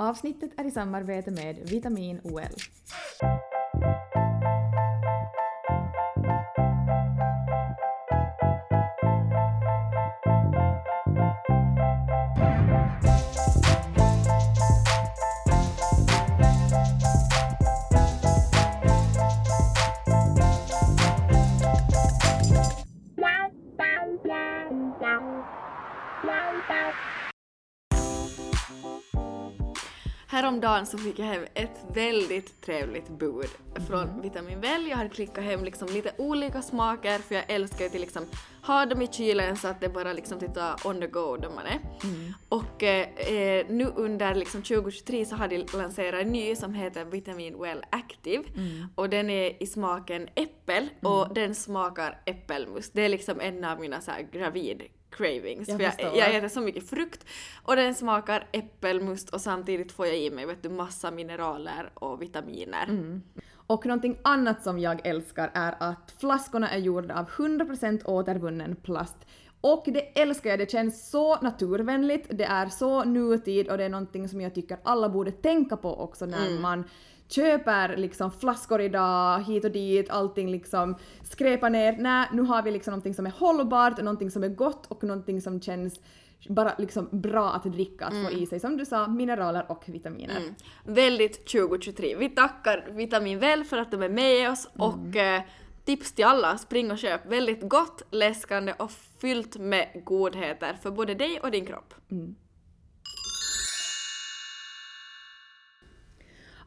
Avsnittet är i samarbete med Vitamin OL. Häromdagen så fick jag hem ett väldigt trevligt bud från Vitamin Well. Jag hade klickat hem liksom lite olika smaker för jag älskar ju till liksom ha dem i kylen så att det bara liksom titta on the go då man är. Och eh, nu under liksom 2023 så har de lanserat en ny som heter Vitamin Well Active och den är i smaken äppel och den smakar äppelmust. Det är liksom en av mina så här gravid cravings. Jag för jag, jag äter så mycket frukt och den smakar äppelmust och samtidigt får jag i mig vet du, massa mineraler och vitaminer. Och någonting annat som jag älskar är att flaskorna är gjorda av 100% återvunnen plast. Och det älskar jag, det känns så naturvänligt, det är så nutid och det är någonting som jag tycker alla borde tänka på också när man köper liksom flaskor idag, hit och dit, allting liksom skräpar ner. Nej, nu har vi liksom någonting som är hållbart, någonting som är gott och någonting som känns bara liksom bra att dricka, att få i sig, som du sa, mineraler och vitaminer. Mm. Väldigt 2023. Vi tackar Vitamin Well för att de är med oss och eh, tips till alla, spring och köp. Väldigt gott, läskande och fyllt med godheter för både dig och din kropp.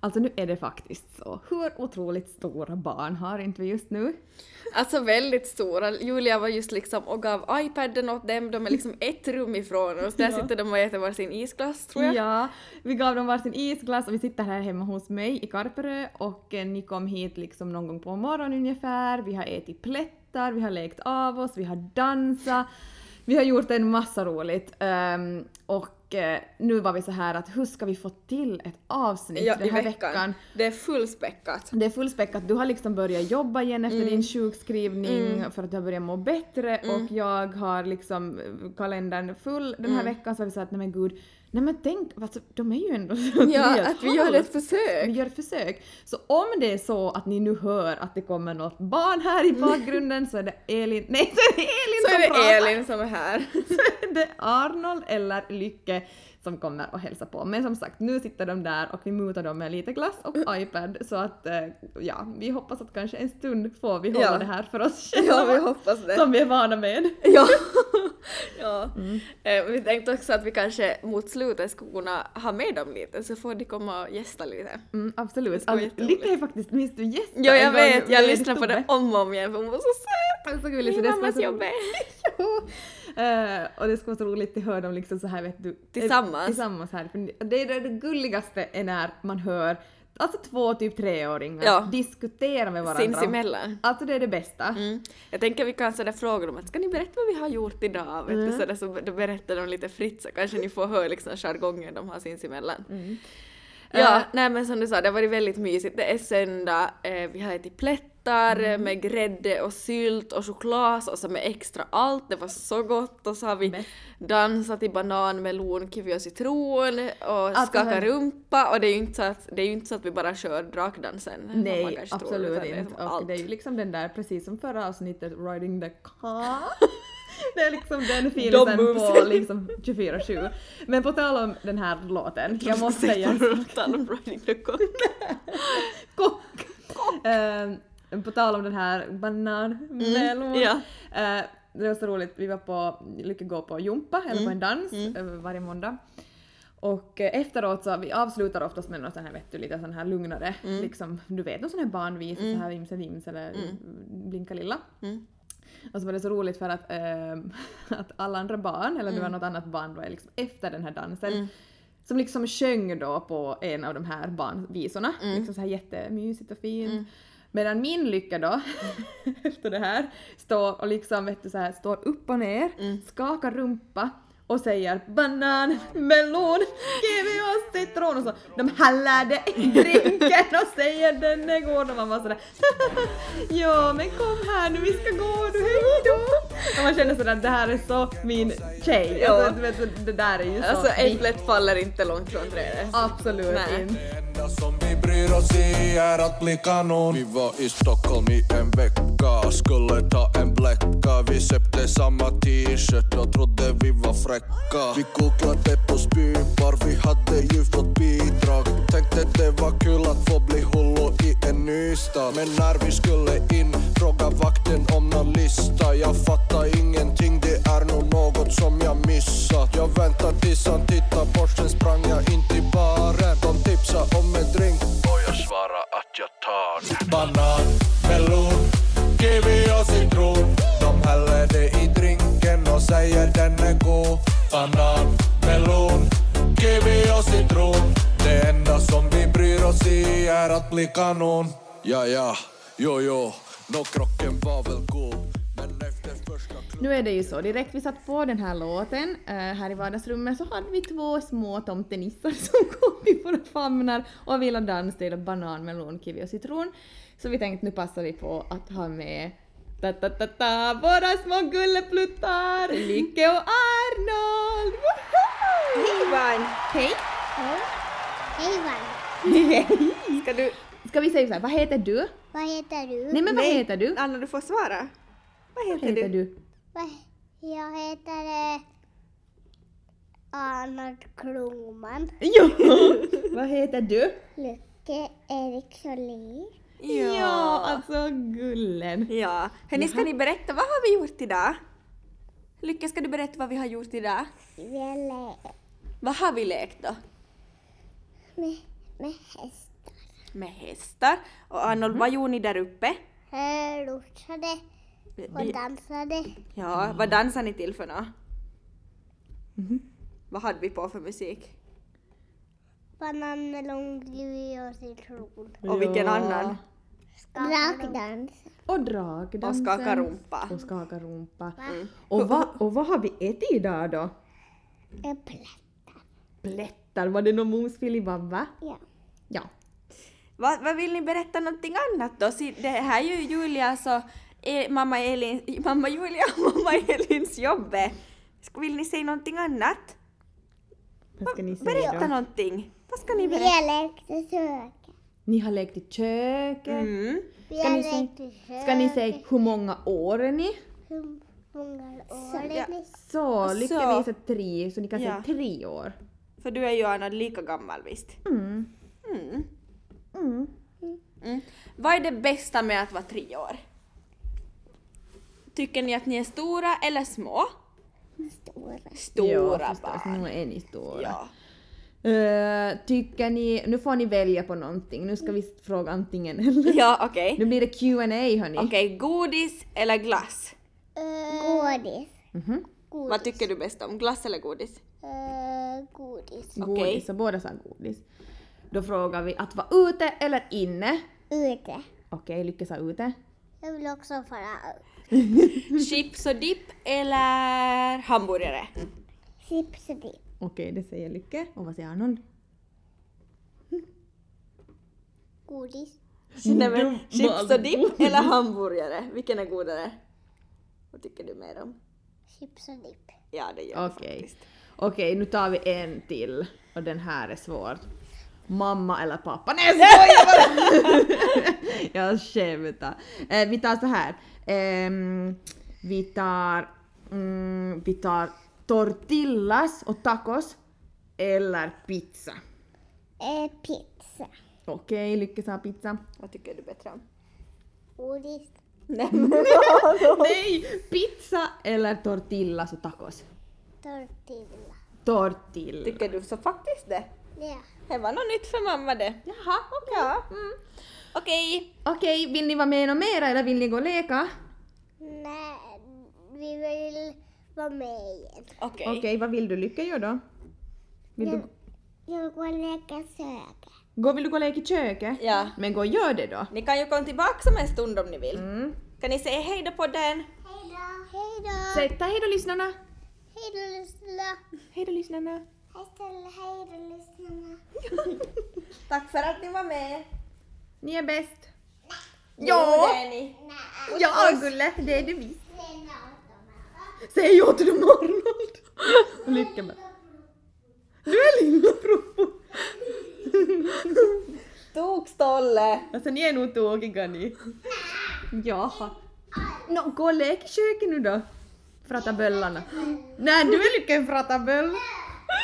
Alltså nu är det faktiskt så. Hur otroligt stora barn har inte vi just nu? Alltså väldigt stora. Julia var just liksom och gav iPaden åt dem, de är liksom ett rum ifrån oss. Där Ja. sitter de och äter varsin isglass tror jag. Ja, vi gav dem varsin isglass och vi sitter här hemma hos mig i Karperö och eh, ni kom hit liksom någon gång på morgonen ungefär. Vi har ätit plättar, vi har lekt av oss, vi har dansat. Vi har gjort en massa roligt. Ehm, och eh, nu var vi så här att hur ska vi få till ett avsnitt Ja, den här veckan. veckan? Det är fullspäckat. Det är fullspäckat. Du har liksom börjat jobba igen efter din sjukskrivning för att du har börjat må bättre och jag har liksom eh, kalendern full den här veckan så har vi sagt nej men gud, nej men tänk, alltså, de är ju ändå Ja, tre och ett att vi gör ett försök. Vi gör ett försök. Så om det är så att ni nu hör att det kommer något barn här i bakgrunden så är det Elin, nej så är det Elin Så som är det pratar. Elin som är här. Är det Arnold eller Lycke som kommer och hälsar på. Men som sagt, nu sitter de där och vi mutar dem med lite glass och iPad så att eh, ja, vi hoppas att kanske en stund får vi hålla Ja. det här för oss själva. Ja, vi hoppas det. Som vi är vana med. Ja. ja. Eh, vi tänkte också att vi kanske mot slutet skulle kunna ha med dem lite så får de komma och gästa lite. Mm, absolut. Alltså. Lycka är faktiskt minst du gästa Ja, jag vet. Jag lyssnar på det om och om igen för hon var så söt. Det är så gulligt, så Min mammas vara så- jobbe. Jo. Eh, och det ska vara så roligt att höra dem liksom så här vet du. Tillsammans. Eh, Tillsammans här. För det, det, det gulligaste är när man hör alltså två typ treåringar Ja. diskutera med varandra. Sinsemellan. Alltså det är det bästa. Mm. Jag tänker vi kan sådär fråga dem att ska ni berätta vad vi har gjort idag? Vet du, sådär, så då berättar de lite fritt så kanske ni får höra liksom jargongen de har sinsemellan. Ja, Eh, nej men som du sa, det har varit väldigt mysigt. Det är söndag, eh, vi har ätit plättar eh, med grädde och sylt och chokladsås med extra allt. Det var så gott och så har vi Bäst. dansat i banan, melon, kiwi och citron och Alltså, skakat rumpa och det är ju inte så att, det är inte så att vi bara kör drakdansen. Nej, tror, absolut det är inte. som Och det är ju liksom den där, precis som förra avsnittet, riding the car. det är liksom den moves. på liksom 24-7. Men på tal om den här låten, jag måste säga en sak. Tal om riding the cock. Kock! Eh, på tal om den här bananmelon. ja. Eh, det var så roligt, vi var på, Lycke går på jumpa, eller på en dans Mm. eh, varje måndag. Och eh, efteråt så, vi avslutar oftast med något sån här, vet du, lite sån här lugnare, Mm. liksom, du vet, någon sån här barnvisa, så här vimse vims eller blinka lilla. Mm. Och så var det så roligt för att, ehm, att alla andra barn, eller det var Mm. något annat barn då, liksom efter den här dansen, som liksom sjöng då på en av de här barnvisorna. Mm. Liksom så här jättemysigt och fint. Medan min lycka då, efter det här, står och liksom vet du, så här, står upp och ner, Mm. skakar rumpa och säger banan, melon, me oss citron och så de häller det i drinken och säger den är god och man bara sådär ja men kom här nu vi ska gå nu hejdå. Och man känner sådär det här är så min tjej. Ja. Alltså, du vet, det där är ju så Alltså äpplet faller inte långt från trädet. Absolut Nej. inte. Det enda som vi bryr oss i är att bli kanon Vi var i Stockholm i en vecka skulle ta en bläcka. Vi köpte samma t-shirt och trodde vi var fräcka. Vi googlade på spybar Vi hade ju fått bidrag. Tänkte det var kul att få bli hullo i en ny stad. Men när vi skulle in Fråga vakten om nån lista. Jag fattar ingenting Det är nog något som jag missat. Jag väntar tills han tittar bort Sen sprang jag in till baren. De tipsade om en drink Och jag svarar att jag tar den. Banan, kiwi och citron De häller det i drinken och säger den är god. Banan, melon, kiwi och citron. Det enda som vi bryr oss i är att bli kanon. Ja, ja, jo, jo. Nå krocken var väl god Men nu är det ju så, direkt vi satt på den här låten eh, här i vardagsrummet så hade vi två små tomtenissar som kom i våra famnar och ville dansa till banan, melon, kiwi och citron. Så vi tänkte nu passar vi på att ha med ta, ta, ta, ta, våra små gullepluttar, Lykke och Arnold! Woho! Hej barn! Hej! Hej. Hej! Ska du... Ska vi säga så här, vad heter du? Vad heter du? Nej men vad heter du? Anna, du får svara. Vad Vad heter, heter du? du? Jag heter eh, Arnold Klungman. Jo! vad heter du? Lycke Erik Solin. Ja, alltså gullen. Ja. Hörni, ska ni berätta, vad har vi gjort idag? Lycka, ska du berätta vad vi har gjort idag? Vi har le- Vad har vi lekt då? med, med hästar. Med hästar. Och Arnold, vad gjorde ni där uppe? Eh, Lotsade och dansade. Ja, vad dansade ni till för något? Vad hade vi på för musik? Banan, melon, kiwi och citron. Och vilken Ja. annan? Drakdans. Och dragdansen. Och skaka rumpa. Och skaka rumpa. Mm. Och, vad, och vad har vi ätit idag då? Äpple. Plättar, var det någon mos filibabba? Ja. Ja. Vad, vad vill ni berätta någonting annat då? Det här är ju Julias och eh, mamma, Elin, mamma Julia och mamma Elins jobb. Ska- Vill ni säga någonting annat? Vad ska ni säga Berätta då? någonting. Vad ska ni Vi berätta? har lekt i köket. Ni har lekt i köket. Mm. Vi Ska har ni, säga, lekt i köket. ska ni säga hur många år är ni? Hur många år ja. är ni? Så, lycka Så. visa tre, så ni kan Ja. säga tre år. För du är ju Anna lika gammal visst? Mm. Mm. Mm. Mm. Vad är det bästa med att vara tre år? Tycker ni att ni är stora eller små? Stora. Stora ja, barn. nu är ni stora. Ja. Eh, tycker ni, nu får ni välja på någonting, nu ska vi fråga antingen eller. Ja, okej. Nu blir det Q&A hörni. Okej, godis eller glass? Godis. Mhm. Godis. Vad tycker du bäst om? Glass eller godis? Eh, godis. Godis, Okej. så båda sa godis. Då frågar vi att vara ute eller inne. Ute. Okej, Lycka sa ute. Jag vill också fara Chips och dipp eller hamburgare? chips och dipp. Okej, det säger Lycke. Och vad säger Arnold? Godis. Nej men, chips och dipp eller hamburgare? Vilken är godare? Vad tycker du mer om? Chips och dipp. Ja, det gör jag Okej. faktiskt. Okej, nu tar vi en till. Och den här är svår. Mamma eller pappa? Nej jag skojar bara! jag skämtar. Eh, vi tar så här. Ehm, vi tar... Mm, vi tar tortillas och tacos. Eller pizza. Eh, pizza. Okej, Lycke sa pizza. Vad tycker du bättre om? Godis. Nej Nej! Pizza eller tortillas och tacos? Tortilla. Tortilla. Tycker du så faktiskt det? Ja. Det var något nytt för mamma det. Jaha, okej. Ja. Mm. Okej. Okej, vill ni vara med något mer eller vill ni gå och leka? Nej, vi vill vara med igen. Okej. Okej, vad vill du Lycka göra då? Vill du, Jag, jag går och leker söker. gå, vill du gå och leka i köket? Ja. Men gå och gör det då. Ni kan ju komma tillbaka om en stund om ni vill. Mm. Kan ni säga hej då på den? Hej då. Hej då. Säg hej då lyssnarna! Hej då lyssnarna. Hej då lyssnarna! Hej då, hej då lyssnarna. Tack för att ni var med. Ni är bäst. Ja! Det är ni. Ja, Gulle, det är du visst. Säg ja till dem Arnold! Lycka bara. Du är lilla Propo. Tokstolle! Alltså ni är nog tokiga ni. Jaha. Nå, gå och lek i köket nu då. Frataböllarna. Nej, du är lika en frataböll.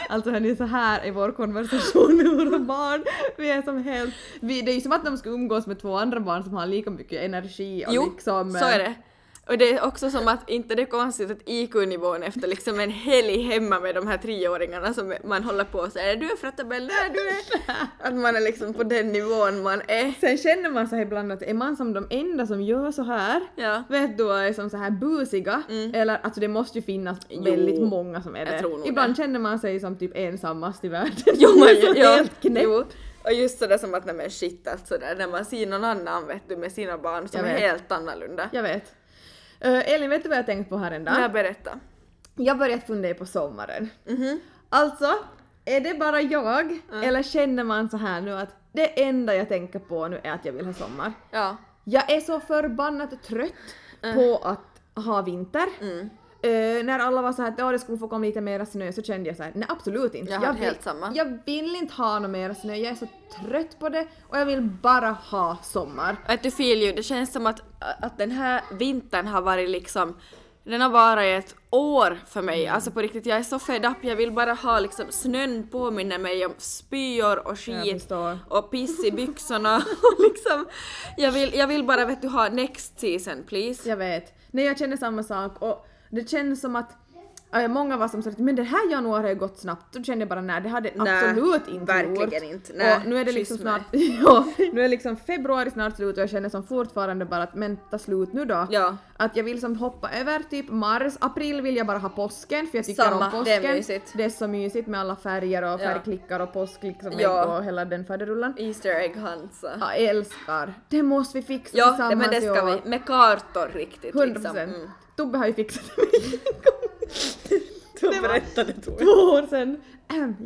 Alltså hörni, så här är vår konversation med våra barn. Vi är som helt... Vi, det är ju som att de ska umgås med två andra barn som har lika mycket energi och Jo, liksom... så är det. Och det är också som att inte det är konstigt att IQ-nivån efter liksom en helg hemma med de här treåringarna som man håller på och säger du är frattabell, nej du är... Att man är liksom på den nivån man är. Sen känner man sig ibland att är man som de enda som gör så här, Ja. vet du, är som så här busiga, eller alltså det måste ju finnas väldigt många som är det. Ibland det. känner man sig som typ ensammast i världen. Jo, Man är så ja, helt knäpp. jo. Och just sådär som att nej men shit alltså där, när man ser någon annan vet du med sina barn som är helt annorlunda. Jag vet. Uh, Elin, vet du vad jag tänkt på här en dag? Nej, berätta. Jag börjat fundera på sommaren. Mhm. Alltså, är det bara jag, eller känner man så här nu att det enda jag tänker på nu är att jag vill ha sommar? Ja. Jag är så förbannat trött på att ha vinter. Eh, när alla var så här att "Ja, det skulle få komma lite mera snö så kände jag så här: nej absolut inte. Jag hade vill, helt samma. jag vill inte ha någon mera snö, jag är så trött på det och jag vill bara ha sommar. Att du feel ju, det känns som att, att den här vintern har varit liksom den har varit ett år för mig, Mm. alltså på riktigt jag är så fed up, jag vill bara ha liksom snön påminner mig om spyor och Jag skit och piss i byxorna och liksom jag vill, jag vill bara vet du ha next season please. Jag vet. Nej jag känner samma sak och det känns som att många var som sa att men det här januari har gått snabbt. Då kände jag bara nej det hade Nej, absolut inte verkligen gjort. inte. Nej, och nu är det liksom snart, ja, nu är liksom februari snart slut och jag känner som fortfarande bara att men ta slut nu då. Ja. Att jag vill som hoppa över typ mars, april vill jag bara ha påsken för jag tycker Samma, om påsken. det är mysigt. Det är så mysigt med alla färger och Ja. färgklickar och påsk liksom Ja. och hela den faderullan. Easter egg Hansa. Jag älskar. Det måste vi fixa Ja, tillsammans men det ska vi, med kartor riktigt 100 liksom. procent. Mm. Tobbe har ju fixat det mig. Du Det berättade Två år sedan.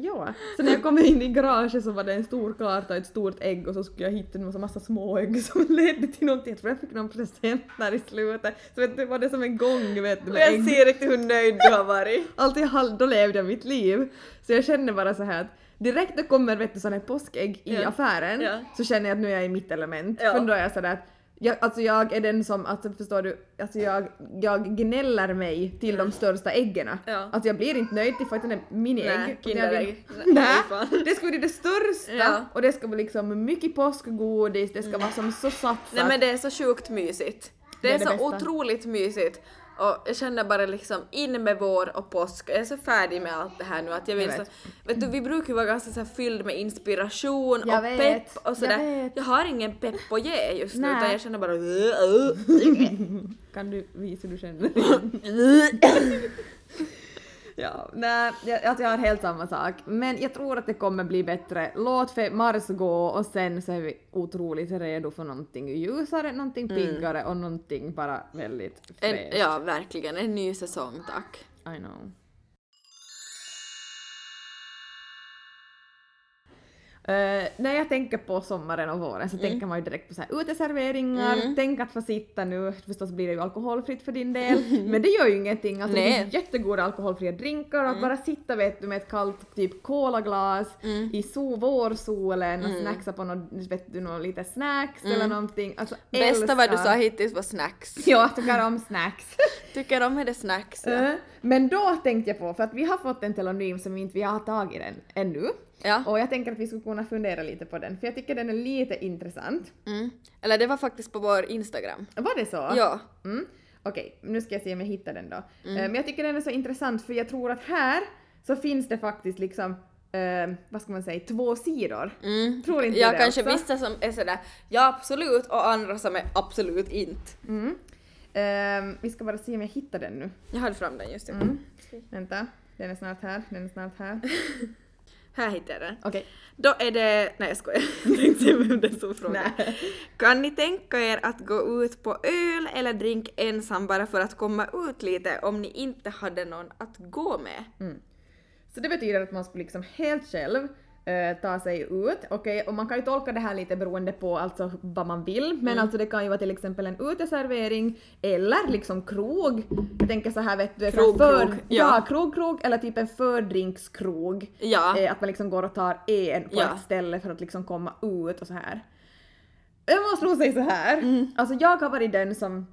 Ja. Så när jag kom in i garaget så var det en stor karta och ett stort ägg och så skulle jag hitta en massa, massa små ägg som ledde till någonting. Jag tror jag fick någon present där i slutet. Så vet du, var det som en gång vet du med jag ägg. ser riktigt hur nöjd du har varit. Alltid då levde jag mitt liv. Så jag känner bara så här att direkt det kommer vet du sådana påskägg i Ja. affären Ja. så känner jag att nu är jag i mitt element. Ja. För då är jag sådär att jag, alltså jag är den som, alltså förstår du, alltså jag, jag gnäller mig till de största äggen. Ja. Alltså jag blir inte nöjd till för att den är miniägg. Kinderägg. Nej, det ska bli det största Ja. och det ska vara liksom mycket påskgodis, det ska vara som så satsat. Nej men det är så sjukt mysigt. Det, Det är är, det så bästa. otroligt mysigt. Och jag känner bara liksom in med vår och påsk. Jag är så färdig med allt det här nu att jag vill Jag så... vet. Vet du vi brukar ju vara ganska så fylld med inspiration Jag och vet, pepp och jag sådär. vet. Jag, har ingen pepp att ge just nu Nej. utan jag känner bara Kan du visa hur du känner? Ja, nej, jag, alltså jag har helt samma sak. Men jag tror att det kommer bli bättre. Låt fe- Mars gå och sen så är vi otroligt redo för någonting ljusare, någonting piggare och någonting bara väldigt fräscht. Ja verkligen, en ny säsong tack. I know. Eh, när jag tänker på sommaren och våren så tänker man ju direkt på så här uteserveringar, tänk att få sitta nu, förstås blir det ju alkoholfritt för din del, men det gör ju ingenting. Alltså det Nej. finns jättegoda alkoholfria drinkar och att bara sitta vet du med ett kallt typ colaglas i so vårsolen och snacksa på något, vet du, något lite snacks eller någonting. Alltså Bästa vad du älskar- sa hittills var snacks. Ja, tycker om snacks. Tycker om är det snacks ja. Eh, Men då tänkte jag på, för att vi har fått en telonym som inte vi har tagit den ännu. Ja. Och jag tänker att vi skulle kunna fundera lite på den, för jag tycker den är lite intressant. Mm. Eller det var faktiskt på vår Instagram. Var det så? Ja. Mm. Okej, nu ska jag se om jag hittar den då. Eh, Men jag tycker den är så intressant för jag tror att här så finns det faktiskt liksom, eh, vad ska man säga, två sidor. Mm. Tror inte Ja, det kanske också? vissa som är sådär ja absolut och andra som är absolut inte. Mm. Eh, vi ska bara se om jag hittar den nu. Jag hade fram den just det. Mm. Vänta, den är snart här, den är snart här. Här hittade jag den. Okej. Då är det... Nej jag skojar. Jag tänkte se vem det som frågade. Nej. Kan ni tänka er att gå ut på öl eller drink ensam bara för att komma ut lite om ni inte hade någon att gå med? Så det betyder att man skulle liksom helt själv ta sig ut. Okej, och man kan ju tolka det här lite beroende på alltså vad man vill, men Mm. alltså det kan ju vara till exempel en uteservering eller liksom krog. Jag tänker så här vet du, Krog, för, krog, ja. ja. krog, krog eller typ en fördrinkskrog. Ja. Eh, att man liksom går och tar en på Ja. ett ställe för att liksom komma ut och så här. Jag måste nog säga så här. Mm. alltså jag har varit den som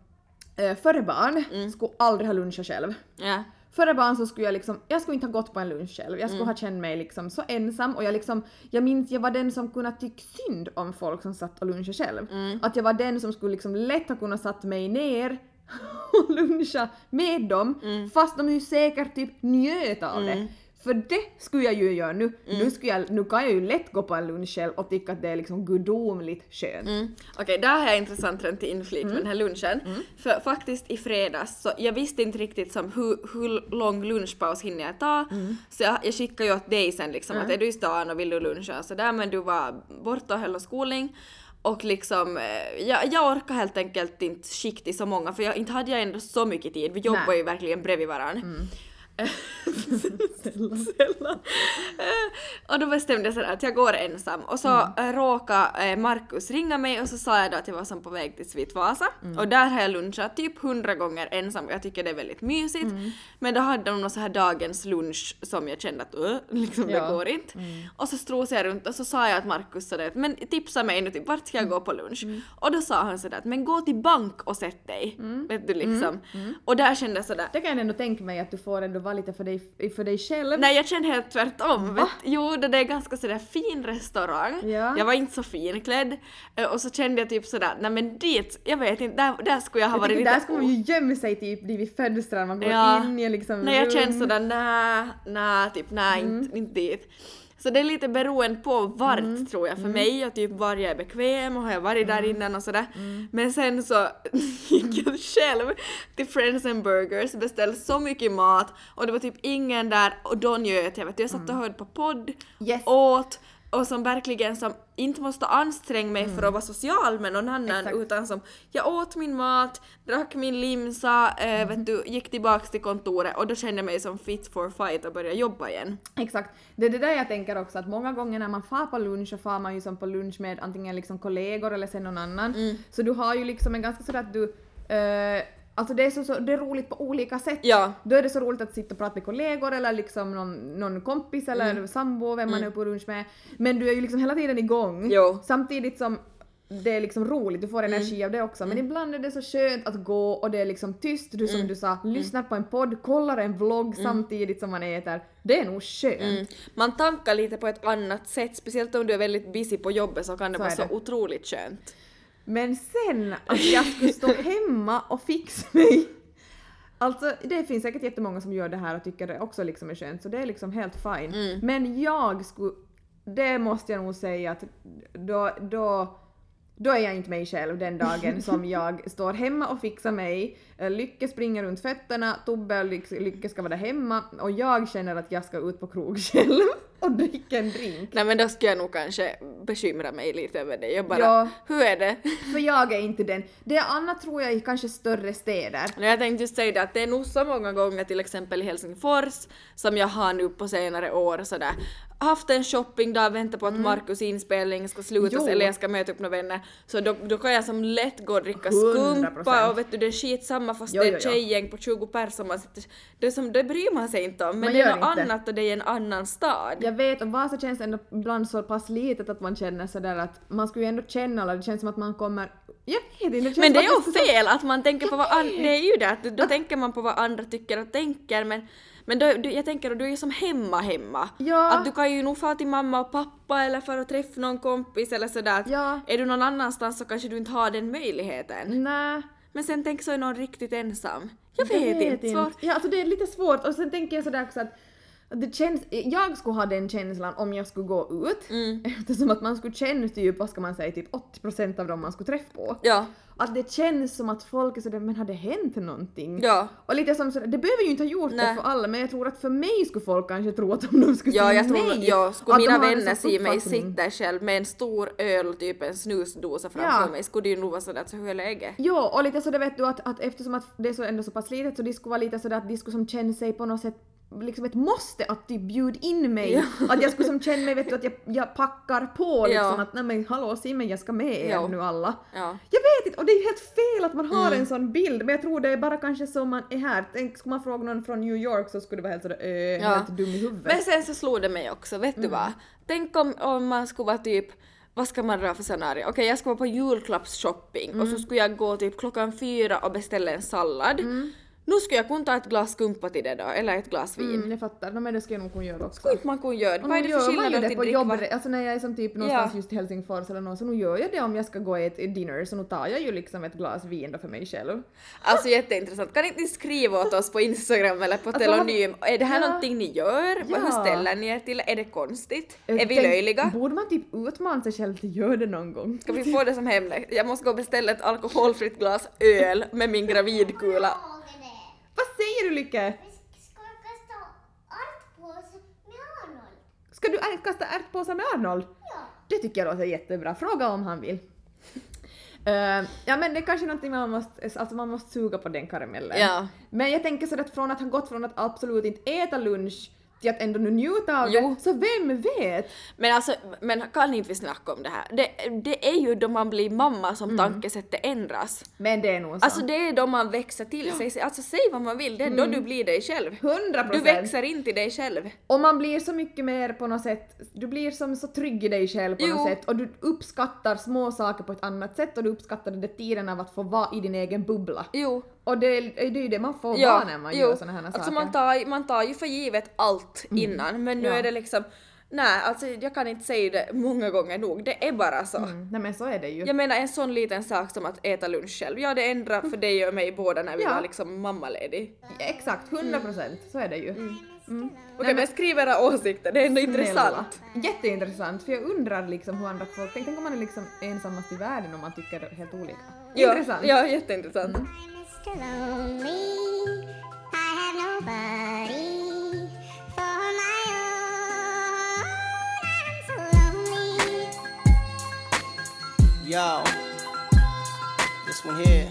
eh, före barn Mm. skulle aldrig ha lunchat själv. Ja. Före barn så skulle jag liksom, jag skulle inte ha gått på en lunch själv. Jag skulle Mm. ha känt mig liksom så ensam och jag liksom, jag minns jag var den som kunde tycka synd om folk som satt och lunchade själv. Mm. Att jag var den som skulle liksom lätt ha kunnat satt mig ner och luncha med dem Mm. fast de ju säkert typ njöt av det. För det skulle jag ju göra nu. Mm. Nu, skulle jag, nu kan jag ju lätt gå på en lunch själv och tycka att det är liksom gudomligt skönt. Mm. Okej, där har jag intressant trend till inflik med den här lunchen. För faktiskt i fredags, så jag visste inte riktigt som hur, hur lång lunchpaus hinner jag ta. Så jag, jag skickade ju åt dig sen liksom att är du i stan och vill du luncha så där men du var borta och höll skolning. Och liksom, eh, jag, jag orkar helt enkelt inte skicka i så många för jag, inte hade jag ändå så mycket tid. Vi jobbar ju verkligen bredvid varandra. Sällan. Eh, och då bestämde jag sådär att jag går ensam och så mm. råkade eh, Markus ringa mig och så sa jag då att jag var som på väg till Svit Vasa och där har jag lunchat typ hundra gånger ensam och jag tycker det är väldigt mysigt. Men då hade de någon så här dagens lunch som jag kände att uh, liksom Ja. det går inte. Och så strosade jag runt och så sa jag att Markus sådär att men tipsa mig nu typ vart ska jag gå på lunch? Och då sa han sådär att men gå till bank och sätt dig. Vet du liksom. Och där kände jag sådär Det kan jag ändå tänka mig att du får ändå vara lite för dig, för dig själv. Nej jag kände helt tvärtom. Vet, jo det är ganska sådär fin restaurang. Ja. Jag var inte så finklädd. Eh, Och så kände jag typ sådär, nej men dit, jag vet inte, där, där skulle jag ha Jag varit lite... där ska man ju gömma sig typ vid fönstren, man går Ja. in i liksom Nej jag kände sådär, nej, nej, typ nej, Mm. inte, inte dit. Så det är lite beroende på vart Mm. tror jag för mig och typ var jag är bekväm och har jag varit där innan och sådär. Mm. Men sen så gick jag själv till Friends and Burgers, beställde så mycket mat och det var typ ingen där och då njöt jag vet du. Jag satt och hörde på podd, Mm. Yes. åt och som verkligen som inte måste anstränga mig för att vara social med någon annan Mm. Exakt. utan som jag åt min mat, drack min limsa, eh, Mm. vet du, gick tillbaks till kontoret och då kände jag mig som fit for fight och började jobba igen. Exakt. Det är det där jag tänker också att många gånger när man far på lunch så far man ju som på lunch med antingen liksom kollegor eller sen någon annan. Mm. Så du har ju liksom en ganska sådär att du eh, Alltså det är, så, så, det är roligt på olika sätt. Ja. Då är det så roligt att sitta och prata med kollegor eller liksom någon, någon kompis eller Mm. sambo, vem man är på lunch med. Men du är ju liksom hela tiden igång. Jo. Samtidigt som det är liksom roligt, du får Mm. energi av det också. Men ibland är det så skönt att gå och det är liksom tyst, du som Mm. du sa, lyssnar på en podd, kollar en vlogg samtidigt som man äter. Det är nog skönt. Mm. Man tankar lite på ett annat sätt, speciellt om du är väldigt busy på jobbet så kan det Så vara så det. otroligt skönt. Men sen att jag skulle stå hemma och fixa mig. Alltså det finns säkert jättemånga som gör det här och tycker det också liksom är skönt så det är liksom helt fine. Mm. Men jag skulle, det måste jag nog säga att då, då, då är jag inte mig själv den dagen som jag står hemma och fixar mig, eh, Lycke springer runt fötterna, Tobbe och Lyck- Lycke ska vara där hemma och jag känner att jag ska ut på krog själv och dricka en drink. Nej men då skulle jag nog kanske bekymra mig lite över det. Jag bara, Ja. hur är det? För jag är inte den. Det är annat tror jag i kanske större städer. Nej, Jag tänkte just säga det att det är nog så många gånger till exempel i Helsingfors som jag har nu på senare år sådär haft en shoppingdag, väntat på att Markus inspelning ska slutas Mm. Jo. eller jag ska möta upp några vänner. Så då, då kan jag som lätt gå och dricka 100%. skumpa och vet du det är skitsamma fast Jo, det är ett tjejgäng på 20 pers och man sitter, det, som, det bryr man sig inte om men Man det är något inte. annat och det är en annan stad. Jag vet, och Vasa känns ändå ibland så pass litet att man känner sådär att man skulle ju ändå känna alla, det känns som att man kommer... Jag vet inte, det känns Men det är att ju fel att man tänker på vad andra, det är ju det att då tänker man på vad andra tycker och tänker men men då, du, jag tänker att du är ju som hemma hemma. Ja. Att du kan ju nog fara till mamma och pappa eller för att träffa någon kompis eller sådär. att Ja. Är du någon annanstans så kanske du inte har den möjligheten. Nej. Men sen tänk så är någon riktigt ensam. Jag vet, inte. Svårt. Ja, alltså det är lite svårt och sen tänker jag sådär också att att det känns, jag skulle ha den känslan om jag skulle gå ut Mm. eftersom att man skulle känna typ, vad ska man säga, typ 80% av dem man skulle träffa på. Ja. Att det känns som att folk är sådär, men har det hänt någonting? Ja. Och lite som sådär, det behöver ju inte ha gjort Nej. det för alla men jag tror att för mig skulle folk kanske tro att om de skulle Ja, säga jag tror, nej, ja, skulle mina vänner se mig sitta själv med en stor öl, typ en snusdosa framför Ja. mig, skulle det ju nog vara sådär att så hur är läget? Jo, och lite så det vet du att, att eftersom att det är så ändå så pass litet så det skulle vara lite sådär att de skulle som känna sig på något sätt liksom ett måste att typ bjud in mig. Att jag skulle som känna mig, vet du, att jag, jag packar på liksom Ja. att nej men hallå Simon jag ska med er Ja. nu alla. Ja. Jag vet inte, och det är ju helt fel att man har Mm. en sån bild, men jag tror det är bara kanske så man är här. Tänk, skulle man fråga någon från New York så skulle det vara helt sådär äh, Ja. helt dum i huvudet. Men sen så slog det mig också, vet Mm. du vad? Tänk om, om man skulle vara typ vad ska man dra för scenario? Okej, jag ska vara på julklappsshopping och Mm. så skulle jag gå typ klockan fyra och beställa en sallad. Nu skulle jag kunna ta ett glas skumpa till det då, eller ett glas vin. Mm, jag fattar, no, men det ska jag nog kunna göra också. Skulle inte man kunna göra Vad är det för skillnad till på jobbet, alltså när jag är som typ någonstans Ja. just i Helsingfors eller något så nu gör jag det om jag ska gå och äta dinner så nu tar jag ju liksom ett glas vin då för mig själv. Alltså jätteintressant. Kan inte ni skriva åt oss på Instagram eller på Alltså, telonym? Är det här ja. någonting ni gör? Ja. Hur ställer ni er till? Är det konstigt? Jag Är vi tänk- löjliga? Borde man typ utmana sig själv till att göra det någon gång? Ska vi få det som hemläxa? Jag måste gå och beställa ett alkoholfritt glas öl med min gravidkula. Vad säger du Lykke? Vi ska kasta ärtpåse med Arnold. Ska du kasta ärtpåsar med Arnold? Ja. Det tycker jag låter jättebra. Fråga om han vill. Eh, ja men det är kanske någonting man måste, alltså man måste suga på den karamellen. Ja. Men jag tänker så att från att ha gått från att absolut inte äta lunch till att ändå nu njuta av Jo. det, så vem vet? Men alltså, men kan inte vi snacka om det här? Det, det är ju då man blir mamma som tankesättet ändras. Men det är nog så. Alltså det är då man växer till sig. Alltså säg vad man vill, det är då du blir dig själv. 100 Du procent. växer in till dig själv. Och man blir så mycket mer på något sätt, du blir som så trygg i dig själv på Jo. något sätt och du uppskattar små saker på ett annat sätt och du uppskattar den där tiden av att få vara i din egen bubbla. Jo. Och det, är- det är ju det man får vara när man gör såna här alltså saker. man tar, man tar ju för givet allt innan men nu Ja. är det liksom Nej, alltså jag kan inte säga det många gånger nog, det är bara så. Mm, nej men så är det ju. Jag menar en sån liten sak som att äta lunch själv, ja det ändrar för dig och mig båda när vi Ja. var liksom mammaledig. Exakt, 100 procent. Så är det ju. Mm. Okej men skriv era åsikter, det är ändå intressant. Snälla. Jätteintressant, för jag undrar liksom hur andra folk tänker. Tänk om man är liksom ensammast i världen om man tycker helt olika. Ja, Intressant. Ja, jätteintressant. I'm Mr. Lonely. I have nobody for my own. I'm so lonely. Yo, this one here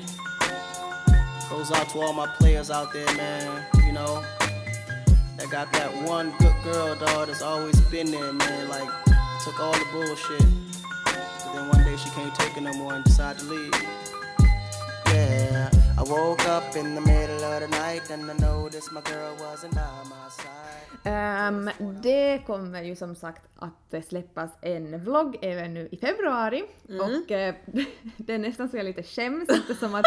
goes out to all my players out there, man. You know, that got that one good girl, dog, that's always been there, man. Like, took all the bullshit. But then one day she can't take it no more and decided to leave. Ehm, det kommer ju som sagt att släppas en vlogg även nu i februari och eh, det är nästan så jag lite skäms eftersom att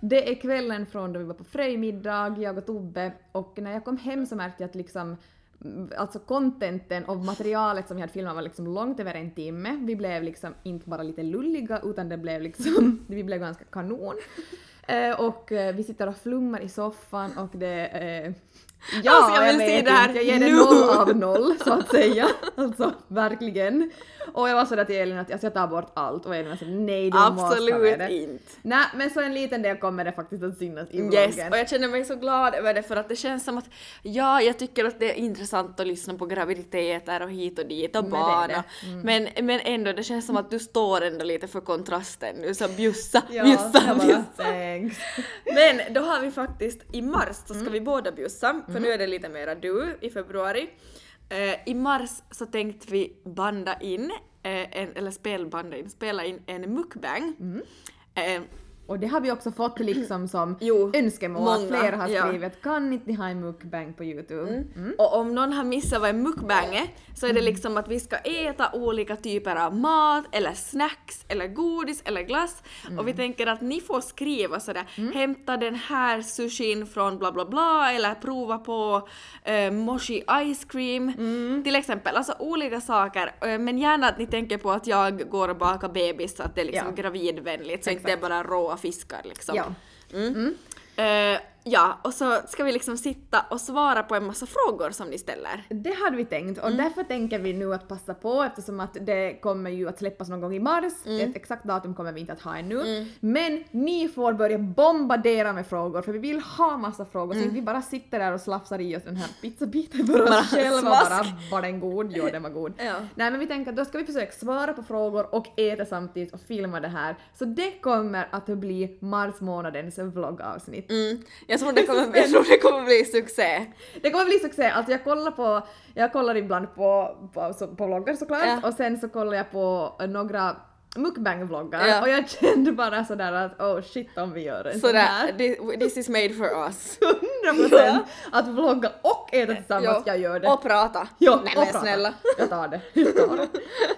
det är kvällen från då vi var på Fröjmiddag, jag och Tobbe och när jag kom hem så märkte jag att liksom mm, Alltså contenten och materialet som vi hade filmat var liksom långt över en timme. Vi blev liksom inte bara lite lulliga utan det blev liksom, vi blev ganska kanon. Eh, och eh, vi sitter och flummar i soffan och det eh, Ja, Alltså, jag vet se det här inte. Jag ger det nu. noll av noll så att säga. Alltså verkligen. Och jag var sådär till Elin att alltså, jag tar bort allt och Elin var såhär nej du måste ha med Absolut det. inte. Nej men så en liten del kommer det faktiskt att synas i vloggen. Yes, och jag känner mig så glad över det för att det känns som att ja, jag tycker att det är intressant att lyssna på graviditeter och hit och dit och Men barn och- men, men ändå det känns som att du står ändå lite för kontrasten nu så bjussa, Ja, bjussa, jag bara, bjussa. thanks. Men då har vi faktiskt i mars så ska Mm. vi båda bjussa för nu är det lite mera du i februari. Eh, I mars så tänkte vi banda in, eh, en, eller spelbanda in, spela in en mukbang. Mm. Eh, Och det har vi också fått liksom som Jo, önskemål att många, flera har ja. skrivit kan inte ni ha en mukbang på Youtube? Mm. Och om någon har missat vad en mukbang är så är det liksom att vi ska äta olika typer av mat eller snacks eller godis eller glass och vi tänker att ni får skriva sådär hämta den här sushin från bla bla bla eller prova på uh, mochi ice cream till exempel. Alltså olika saker eh, men gärna att ni tänker på att jag går och bakar bebis så att det är liksom Ja. gravidvänligt så inte det är fiskar liksom. Ja. Mm. Eh, ja, och så ska vi liksom sitta och svara på en massa frågor som ni ställer. Det hade vi tänkt och Mm. därför tänker vi nu att passa på eftersom att det kommer ju att släppas någon gång i mars. Mm. Ett exakt datum kommer vi inte att ha ännu. Men ni får börja bombardera med frågor för vi vill ha massa frågor så vi bara sitter där och slafsar i oss den här pizzabiten för Mm. Bara oss själva smask. bara. Var den god? Jo, den var god. Ja. Nej men vi tänker att då ska vi försöka svara på frågor och äta samtidigt och filma det här. Så det kommer att bli mars månadens vloggavsnitt. Jag tror det kommer, jag tror det kommer bli succé. Det kommer bli succé. Alltså jag kollar på, jag kollar ibland på, på, på vloggar såklart Ja. och sen så kollar jag på några mukbang-vloggar Ja. och jag kände bara sådär att oh shit om vi gör en sån Sådär, här. thi- this is made for us. 100% att vlogga och äta tillsammans, Ja. jag gör det. Och prata. Ja, Nej och men prata. snälla. Jag tar det. Jag tar det.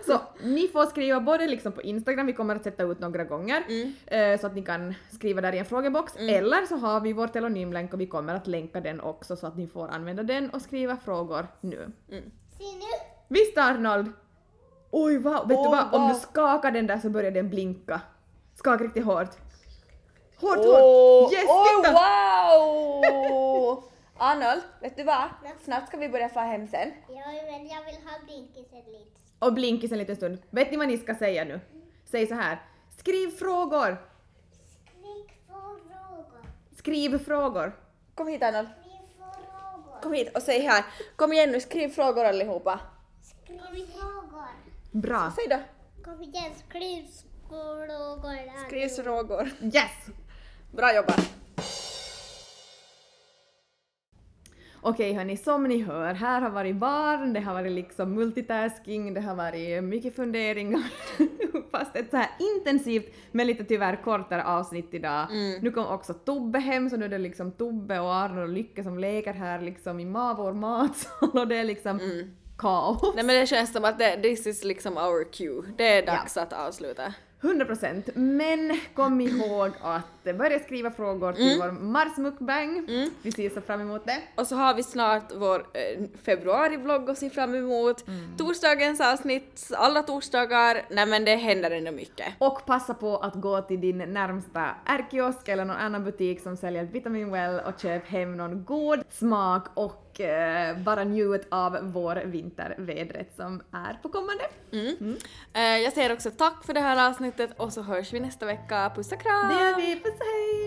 Så ni får skriva både liksom på Instagram, vi kommer att sätta ut några gånger, Mm. eh, så att ni kan skriva där i en frågebox, eller så har vi vår telonymlänk och vi kommer att länka den också så att ni får använda den och skriva frågor nu. Se nu. Visst Arnold? Oj wow, vet du Oj, vad? Om wow. du skakar den där så börjar den blinka. Skaka riktigt hårt. Hårt, Åh, hårt! Yes, oj, titta! wow! Arnold, vet du vad? Snart ska vi börja få hem sen. Ja, men jag vill ha blinkisen lite. Och blinkis en liten stund. Vet ni vad ni ska säga nu? Säg så här. Skriv frågor! Skriv frågor. Skriv frågor. Kom hit Arnold. Skriv frågor. Kom hit och säg här. Kom igen nu, skriv frågor allihopa. Skriv frågor. Bra. Säg då. Kom igen, skriv frågor. Skriv frågor. Yes! Bra jobbat. Okej hörni, som ni hör, här har varit barn, det har varit liksom multitasking, det har varit mycket funderingar. Fast ett så här intensivt men lite tyvärr kortare avsnitt idag. Nu kom också Tobbe hem så nu är det liksom Tobbe och Arnold och Lycke som leker här liksom i ma- vår matsal och det är liksom kaos. Nej men det känns som att det, this is liksom our cue. Det är dags att avsluta. 100 procent. Men kom ihåg att börja skriva frågor till vår Mars Mukbang. Vi ser så fram emot det. Och så har vi snart vår eh, februarivlogg att se fram emot. Torsdagens avsnitt, alla torsdagar. Nej men det händer ändå mycket. Och passa på att gå till din närmsta ärkiosk eller någon annan butik som säljer Vitamin Well och köp hem någon god smak och eh, bara njut av vår vintervädret som är på kommande. Eh, jag säger också tack för det här avsnittet och så hörs vi nästa vecka. Puss och kram! Det gör vi, puss och hej!